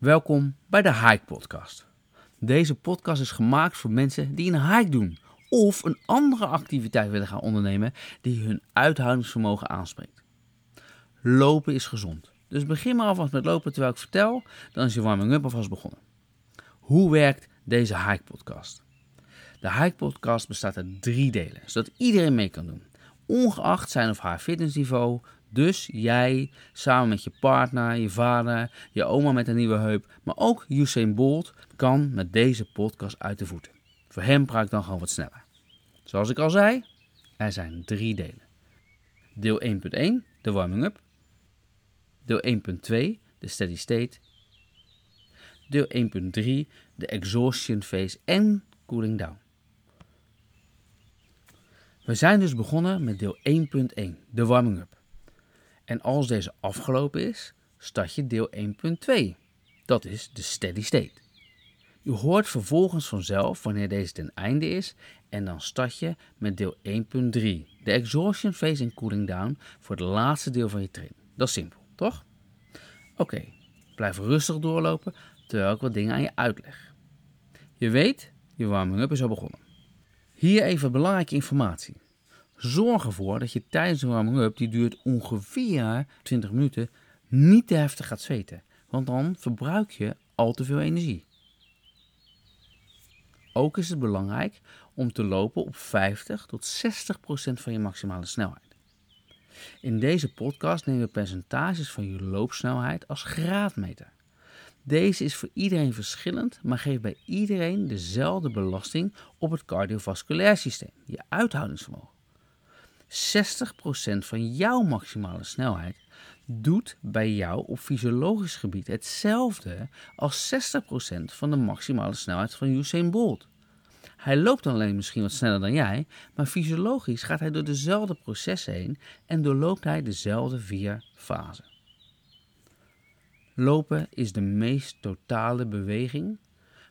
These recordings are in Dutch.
Welkom bij de Hike Podcast. Deze podcast is gemaakt voor mensen die een hike doen of een andere activiteit willen gaan ondernemen die hun uithoudingsvermogen aanspreekt. Lopen is gezond, dus begin maar alvast met lopen terwijl ik vertel, dan is je warming-up alvast begonnen. Hoe werkt deze Hike Podcast? De Hike Podcast bestaat uit drie delen, zodat iedereen mee kan doen, ongeacht zijn of haar fitnessniveau, dus jij samen met je partner, je vader, je oma met een nieuwe heup, maar ook Usain Bolt kan met deze podcast uit de voeten. Voor hem praat ik dan gewoon wat sneller. Zoals ik al zei, er zijn drie delen. Deel 1.1, de warming-up. Deel 1.2, de steady state. Deel 1.3, de exhaustion phase en cooling down. We zijn dus begonnen met deel 1.1, de warming-up. En als deze afgelopen is, start je deel 1.2. Dat is de steady state. Je hoort vervolgens vanzelf wanneer deze ten einde is en dan start je met deel 1.3. De exhaustion phase en cooling down voor het laatste deel van je training. Dat is simpel, toch? Oké, blijf rustig doorlopen terwijl ik wat dingen aan je uitleg. Je weet, je warming-up is al begonnen. Hier even belangrijke informatie. Zorg ervoor dat je tijdens een warming-up, die duurt ongeveer 20 minuten, niet te heftig gaat zweten. Want dan verbruik je al te veel energie. Ook is het belangrijk om te lopen op 50 tot 60 procent van je maximale snelheid. In deze podcast nemen we percentages van je loopsnelheid als graadmeter. Deze is voor iedereen verschillend, maar geeft bij iedereen dezelfde belasting op het cardiovasculair systeem, je uithoudingsvermogen. 60% van jouw maximale snelheid doet bij jou op fysiologisch gebied hetzelfde als 60% van de maximale snelheid van Usain Bolt. Hij loopt alleen misschien wat sneller dan jij, maar fysiologisch gaat hij door dezelfde processen heen en doorloopt hij dezelfde vier fasen. Lopen is de meest totale beweging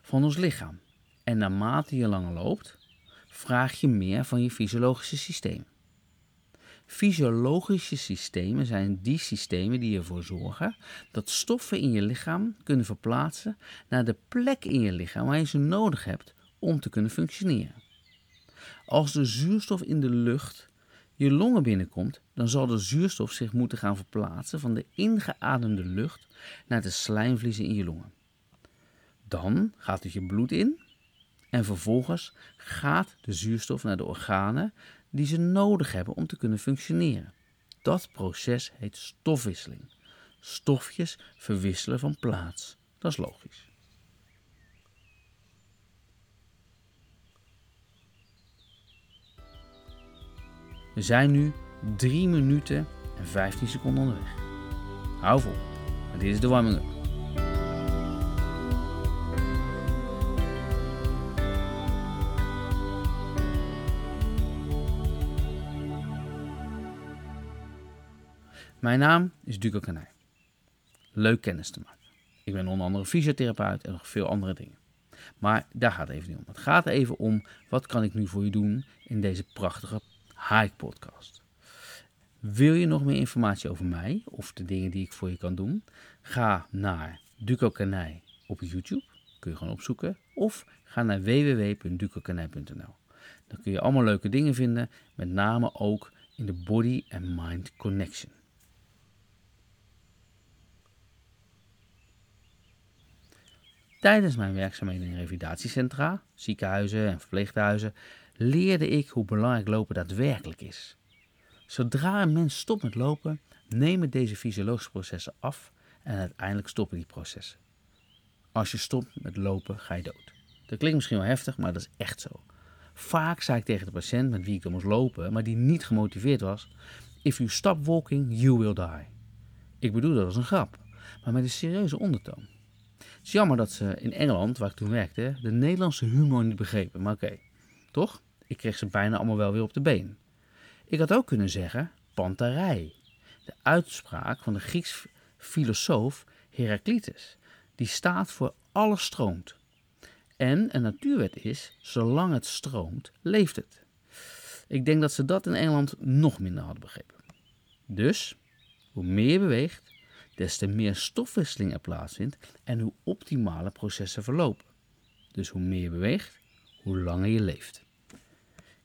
van ons lichaam. En naarmate je langer loopt, vraag je meer van je fysiologische systeem. Fysiologische systemen zijn die systemen die ervoor zorgen dat stoffen in je lichaam kunnen verplaatsen naar de plek in je lichaam waar je ze nodig hebt om te kunnen functioneren. Als de zuurstof in de lucht je longen binnenkomt, dan zal de zuurstof zich moeten gaan verplaatsen van de ingeademde lucht naar de slijmvliezen in je longen. Dan gaat het je bloed in en vervolgens gaat de zuurstof naar de organen die ze nodig hebben om te kunnen functioneren. Dat proces heet stofwisseling. Stofjes verwisselen van plaats. Dat is logisch. We zijn nu 3 minuten en 15 seconden onderweg. Hou vol, dit is de warming-up. Mijn naam is Duco Kanij. Leuk kennis te maken. Ik ben onder andere fysiotherapeut en nog veel andere dingen. Maar daar gaat het even niet om. Het gaat even om wat kan ik nu voor je doen in deze prachtige Hike Podcast. Wil je nog meer informatie over mij of de dingen die ik voor je kan doen? Ga naar Duco Kanij op YouTube. Kun je gewoon opzoeken. Of ga naar www.ducokanij.nl. Dan kun je allemaal leuke dingen vinden. Met name ook in de Body and Mind Connection. Tijdens mijn werkzaamheden in revalidatiecentra, ziekenhuizen en verpleeghuizen leerde ik hoe belangrijk lopen daadwerkelijk is. Zodra een mens stopt met lopen, nemen deze fysiologische processen af en uiteindelijk stoppen die processen. Als je stopt met lopen, ga je dood. Dat klinkt misschien wel heftig, maar dat is echt zo. Vaak zei ik tegen de patiënt met wie ik moest lopen, maar die niet gemotiveerd was: If you stop walking, you will die. Ik bedoel dat als een grap, maar met een serieuze ondertoon. Het is jammer dat ze in Engeland, waar ik toen werkte, de Nederlandse humor niet begrepen, maar oké, toch? Ik kreeg ze bijna allemaal wel weer op de been. Ik had ook kunnen zeggen pantarij. De uitspraak van de Grieks filosoof Heraclitus. Die staat voor alles stroomt. En een natuurwet is, zolang het stroomt, leeft het. Ik denk dat ze dat in Engeland nog minder hadden begrepen. Dus, hoe meer je beweegt, des te meer stofwisseling er plaatsvindt en hoe optimale processen verlopen. Dus hoe meer je beweegt, hoe langer je leeft.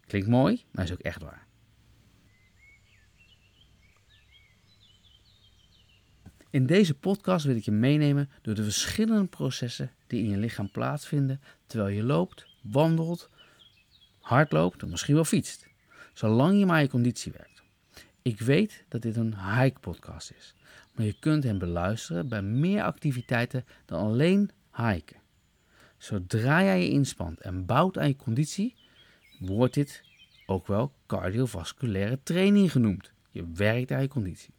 Klinkt mooi, maar is ook echt waar. In deze podcast wil ik je meenemen door de verschillende processen die in je lichaam plaatsvinden terwijl je loopt, wandelt, hardloopt of misschien wel fietst. Zolang je maar je conditie werkt. Ik weet dat dit een hike podcast is, maar je kunt hem beluisteren bij meer activiteiten dan alleen hiken. Zodra jij je inspant en bouwt aan je conditie, wordt dit ook wel cardiovasculaire training genoemd. Je werkt aan je conditie.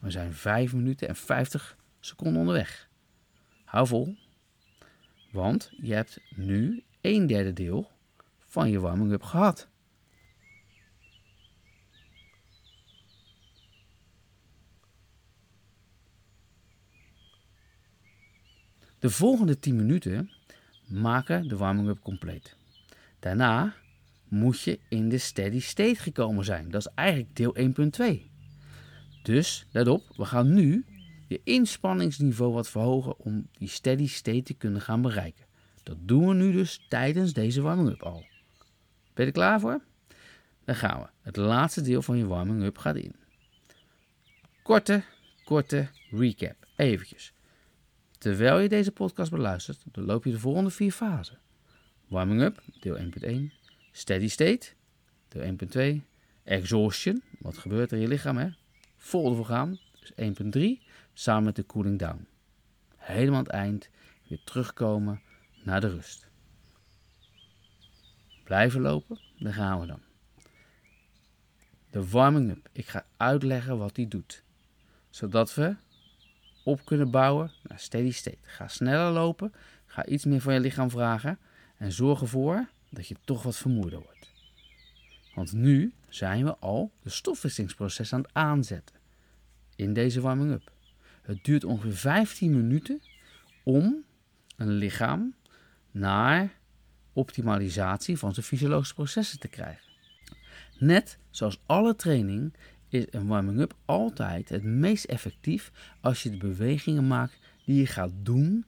We zijn 5 minuten en 50 seconden onderweg. Hou vol, want je hebt nu een derde deel van je warming-up gehad. De volgende 10 minuten maken de warming-up compleet. Daarna moet je in de steady state gekomen zijn. Dat is eigenlijk deel 1.2. Dus, let op, we gaan nu je inspanningsniveau wat verhogen om die steady state te kunnen gaan bereiken. Dat doen we nu dus tijdens deze warming-up al. Ben je er klaar voor? Dan gaan we. Het laatste deel van je warming-up gaat in. Korte, korte recap. Eventjes. Terwijl je deze podcast beluistert, doorloop je de volgende vier fasen. Warming up, deel 1.1. Steady state, deel 1.2. Exhaustion, wat gebeurt er in je lichaam, hè? Vol ervoor gaan, dus 1.3. Samen met de cooling down. Helemaal aan het eind weer terugkomen naar de rust. Blijven lopen, daar gaan we dan. De warming up. Ik ga uitleggen wat die doet. Zodat we op kunnen bouwen naar steady state. Ga sneller lopen, ga iets meer van je lichaam vragen en zorg ervoor dat je toch wat vermoeider wordt. Want nu zijn we al de stofwisselingsproces aan het aanzetten in deze warming-up. Het duurt ongeveer 15 minuten om een lichaam naar optimalisatie van zijn fysiologische processen te krijgen. Net zoals alle training is een warming-up altijd het meest effectief als je de bewegingen maakt die je gaat doen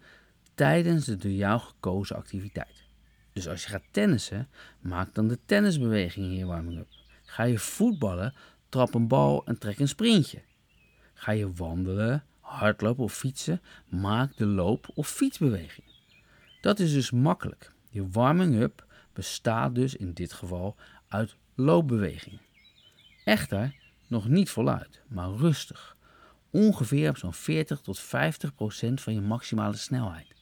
tijdens de door jou gekozen activiteit. Dus als je gaat tennissen, maak dan de tennisbewegingen in je warming-up. Ga je voetballen, trap een bal en trek een sprintje. Ga je wandelen, hardlopen of fietsen, maak de loop- of fietsbeweging. Dat is dus makkelijk. Je warming-up bestaat dus in dit geval uit loopbewegingen. Echter, nog niet voluit, maar rustig. Ongeveer op zo'n 40 tot 50 procent van je maximale snelheid.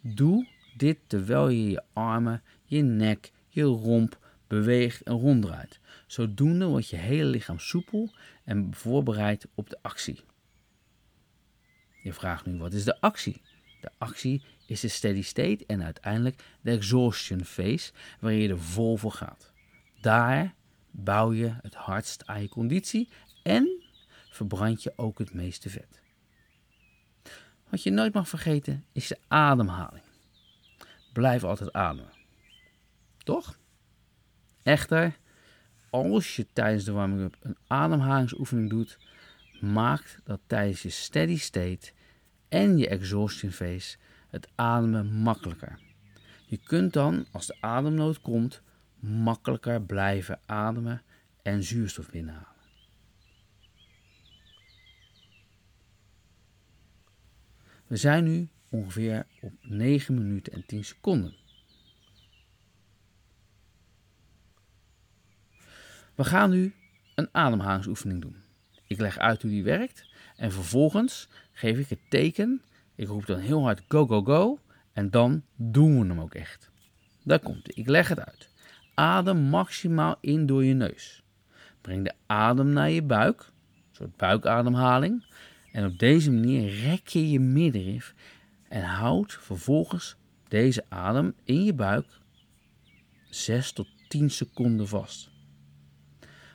Doe dit terwijl je je armen, je nek, je romp beweegt en ronddraait. Zodoende wordt je hele lichaam soepel en voorbereid op de actie. Je vraagt nu wat is de actie? De actie is de steady state en uiteindelijk de exhaustion phase waarin je er vol voor gaat. Daar bouw je het hardst aan je conditie en verbrand je ook het meeste vet. Wat je nooit mag vergeten is de ademhaling. Blijf altijd ademen. Toch? Echter, als je tijdens de warming-up een ademhalingsoefening doet, maakt dat tijdens je steady state en je exhaustion phase het ademen makkelijker. Je kunt dan, als de ademnood komt, makkelijker blijven ademen en zuurstof binnenhalen. We zijn nu ongeveer op 9 minuten en 10 seconden. We gaan nu een ademhalingsoefening doen. Ik leg uit hoe die werkt en vervolgens geef ik het teken. Ik roep dan heel hard go go go en dan doen we hem ook echt. Daar komt hij. Ik leg het uit. Adem maximaal in door je neus. Breng de adem naar je buik, een soort buikademhaling. En op deze manier rek je je middenrif en houd vervolgens deze adem in je buik 6 tot 10 seconden vast.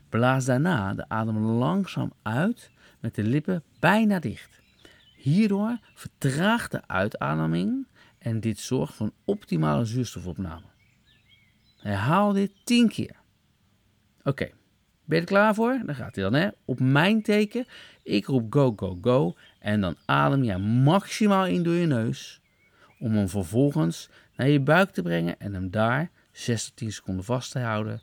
Blaas daarna de adem langzaam uit met de lippen bijna dicht. Hierdoor vertraagt de uitademing en dit zorgt voor een optimale zuurstofopname. Herhaal dit 10 keer. Oké, Ben je er klaar voor? Dan gaat hij dan, hè? Op mijn teken. Ik roep go, go, go. En dan adem je maximaal in door je neus. Om hem vervolgens naar je buik te brengen en hem daar 6 tot 10 seconden vast te houden.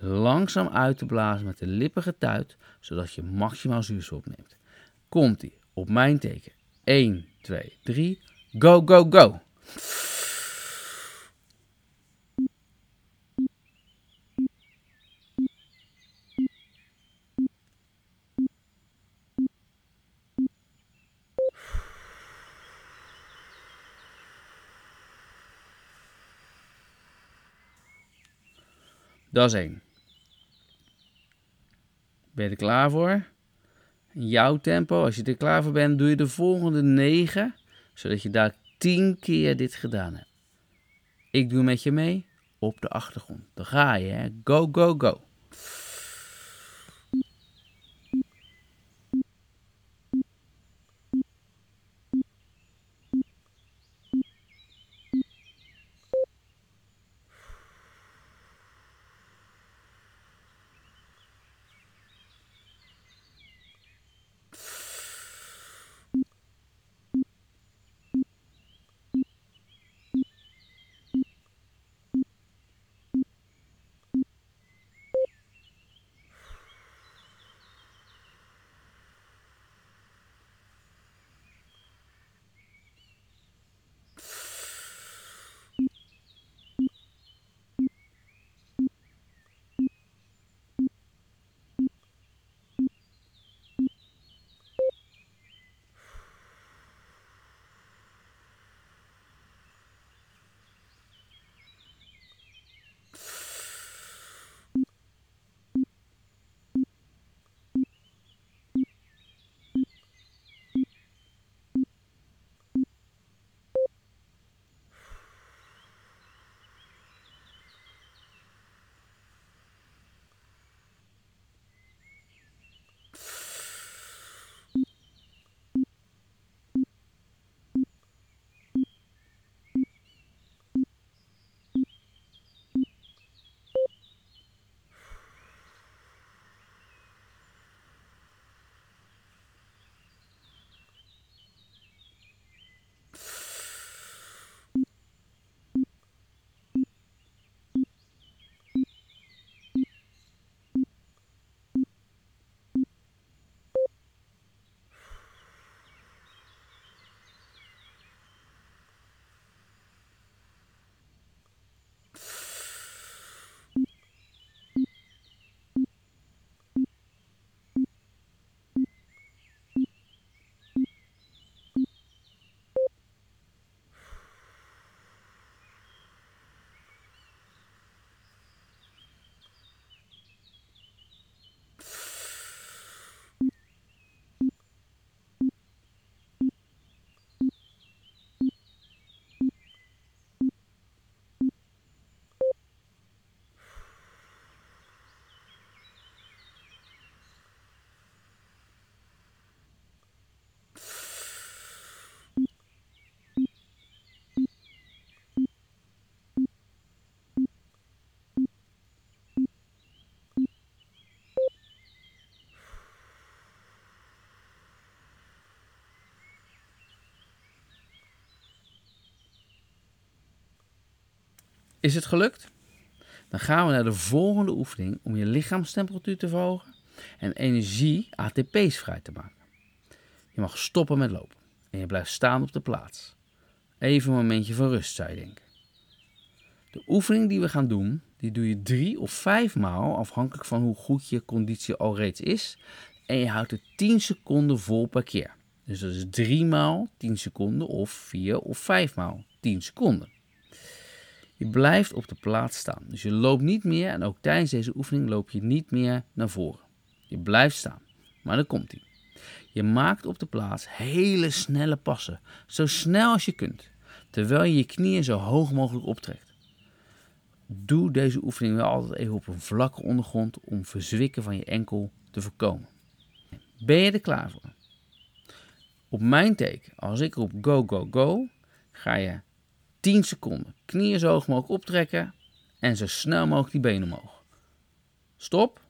Langzaam uit te blazen met de lippen getuit, zodat je maximaal zuurstof opneemt. Komt ie. Op mijn teken. 1, 2, 3. Go, go, go. Dat is één. Ben je er klaar voor? Jouw tempo, als je er klaar voor bent, doe je de volgende negen, zodat je daar tien keer dit gedaan hebt. Ik doe met je mee op de achtergrond. Dan ga je, hè? Go, go, go. Is het gelukt? Dan gaan we naar de volgende oefening om je lichaamstemperatuur te verhogen en energie ATP's vrij te maken. Je mag stoppen met lopen en je blijft staan op de plaats. Even een momentje van rust, zou je denken. De oefening die we gaan doen, die doe je drie of vijf maal afhankelijk van hoe goed je conditie al reeds is. En je houdt het 10 seconden vol per keer. Dus dat is 3 maal 10 seconden of 4 of 5 maal 10 seconden. Je blijft op de plaats staan. Dus je loopt niet meer en ook tijdens deze oefening loop je niet meer naar voren. Je blijft staan. Maar dan komt hij. Je maakt op de plaats hele snelle passen. Zo snel als je kunt. Terwijl je je knieën zo hoog mogelijk optrekt. Doe deze oefening wel altijd even op een vlakke ondergrond om verzwikken van je enkel te voorkomen. Ben je er klaar voor? Op mijn teken, als ik roep go, go, go, ga je 10 seconden. Knieën zo hoog mogelijk optrekken en zo snel mogelijk die benen omhoog. Stop.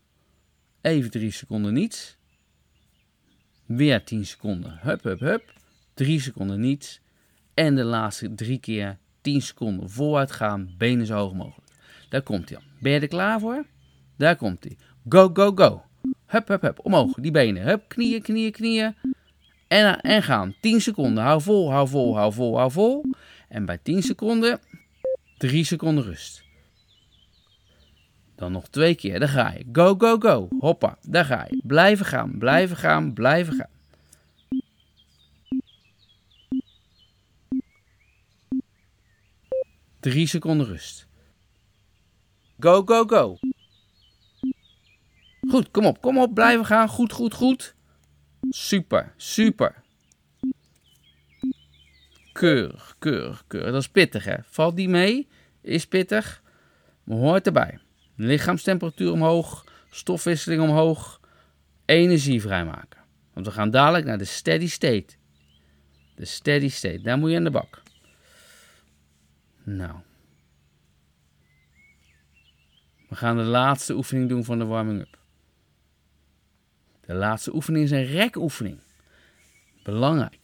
Even 3 seconden niets. Weer 10 seconden. Hup, hup, hup. 3 seconden niets. En de laatste drie keer 10 seconden vooruit gaan. Benen zo hoog mogelijk. Daar komt hij Ben je er klaar voor? Daar komt hij. Go, go, go. Hup, hup, hup. Omhoog. Die benen. Hup, knieën, knieën, knieën. En, en gaan. 10 seconden. Hou vol, hou vol, hou vol, hou vol. En bij 10 seconden, 3 seconden rust. Dan nog twee keer. Daar ga je. Go, go, go. Hoppa. Daar ga je. Blijven gaan, blijven gaan, blijven gaan. Drie seconden rust. Go, go, go. Goed, kom op, kom op. Blijven gaan. Goed, goed, goed. Super, super. Keurig, keurig, keurig. Dat is pittig, hè? Valt die mee? Is pittig, maar hoort erbij. Lichaamstemperatuur omhoog, stofwisseling omhoog, energie vrijmaken. Want we gaan dadelijk naar de steady state. De steady state, daar moet je aan de bak. Nou. We gaan de laatste oefening doen van de warming-up. De laatste oefening is een rekoefening. Belangrijk.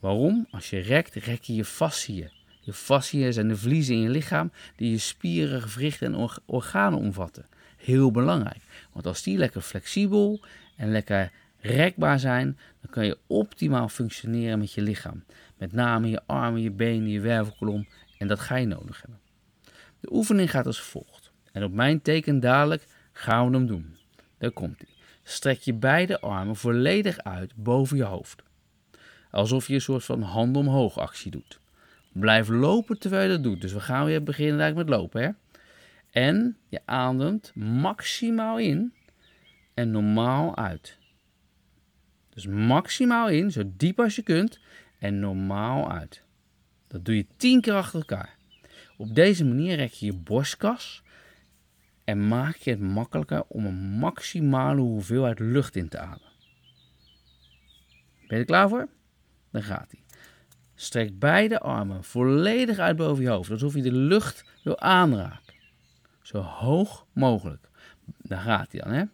Waarom? Als je rekt, rek je je fasciën. Je fasciën zijn de vliezen in je lichaam die je spieren, gewrichten en organen omvatten. Heel belangrijk. Want als die lekker flexibel en lekker rekbaar zijn, dan kan je optimaal functioneren met je lichaam. Met name je armen, je benen, je wervelkolom. En dat ga je nodig hebben. De oefening gaat als volgt. En op mijn teken dadelijk gaan we hem doen. Daar komt hij. Strek je beide armen volledig uit boven je hoofd. Alsof je een soort van hand omhoog actie doet. Blijf lopen terwijl je dat doet. Dus we gaan weer beginnen eigenlijk met lopen. Hè? En je ademt maximaal in en normaal uit. Dus maximaal in, zo diep als je kunt, en normaal uit. Dat doe je tien keer achter elkaar. Op deze manier rek je je borstkas en maak je het makkelijker om een maximale hoeveelheid lucht in te ademen. Ben je er klaar voor? Dan gaat hij. Strek beide armen volledig uit boven je hoofd, alsof je de lucht wil aanraken. Zo hoog mogelijk. Daar gaat hij dan, hè?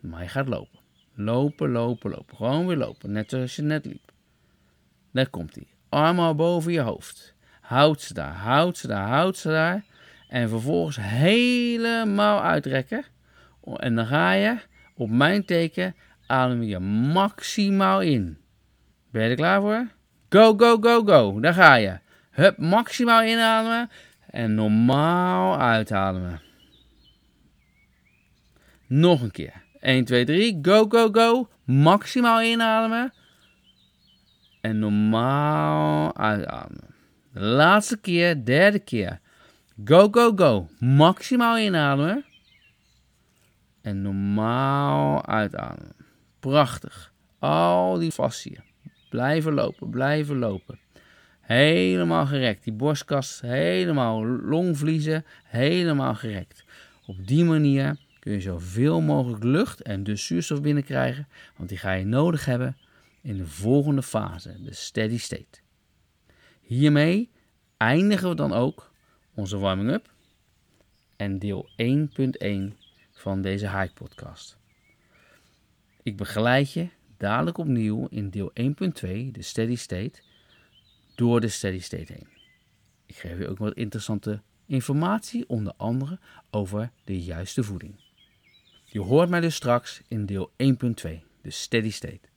Maar je gaat lopen. Lopen, lopen, lopen. Gewoon weer lopen, net zoals je net liep. Daar komt hij. Armen boven je hoofd. Houd ze daar, houd ze daar, houd ze daar. En vervolgens helemaal uitrekken. En dan ga je op mijn teken adem je maximaal in. Ben je er klaar voor? Go, go, go, go. Daar ga je. Hup, maximaal inademen en normaal uitademen. Nog een keer. 1, 2, 3. Go, go, go. Maximaal inademen. En normaal uitademen. De laatste keer, derde keer. Go, go, go. Maximaal inademen. En normaal uitademen. Prachtig. Al die fasciën. Blijven lopen, blijven lopen. Helemaal gerekt. Die borstkas helemaal longvliezen, helemaal gerekt. Op die manier kun je zoveel mogelijk lucht en dus zuurstof binnenkrijgen, want die ga je nodig hebben in de volgende fase, de steady state. Hiermee eindigen we dan ook onze warming-up en deel 1.1 van deze Hike podcast. Ik begeleid je dadelijk opnieuw in deel 1.2, de steady state, door de steady state heen. Ik geef je ook wat interessante informatie, onder andere over de juiste voeding. Je hoort mij dus straks in deel 1.2, de steady state.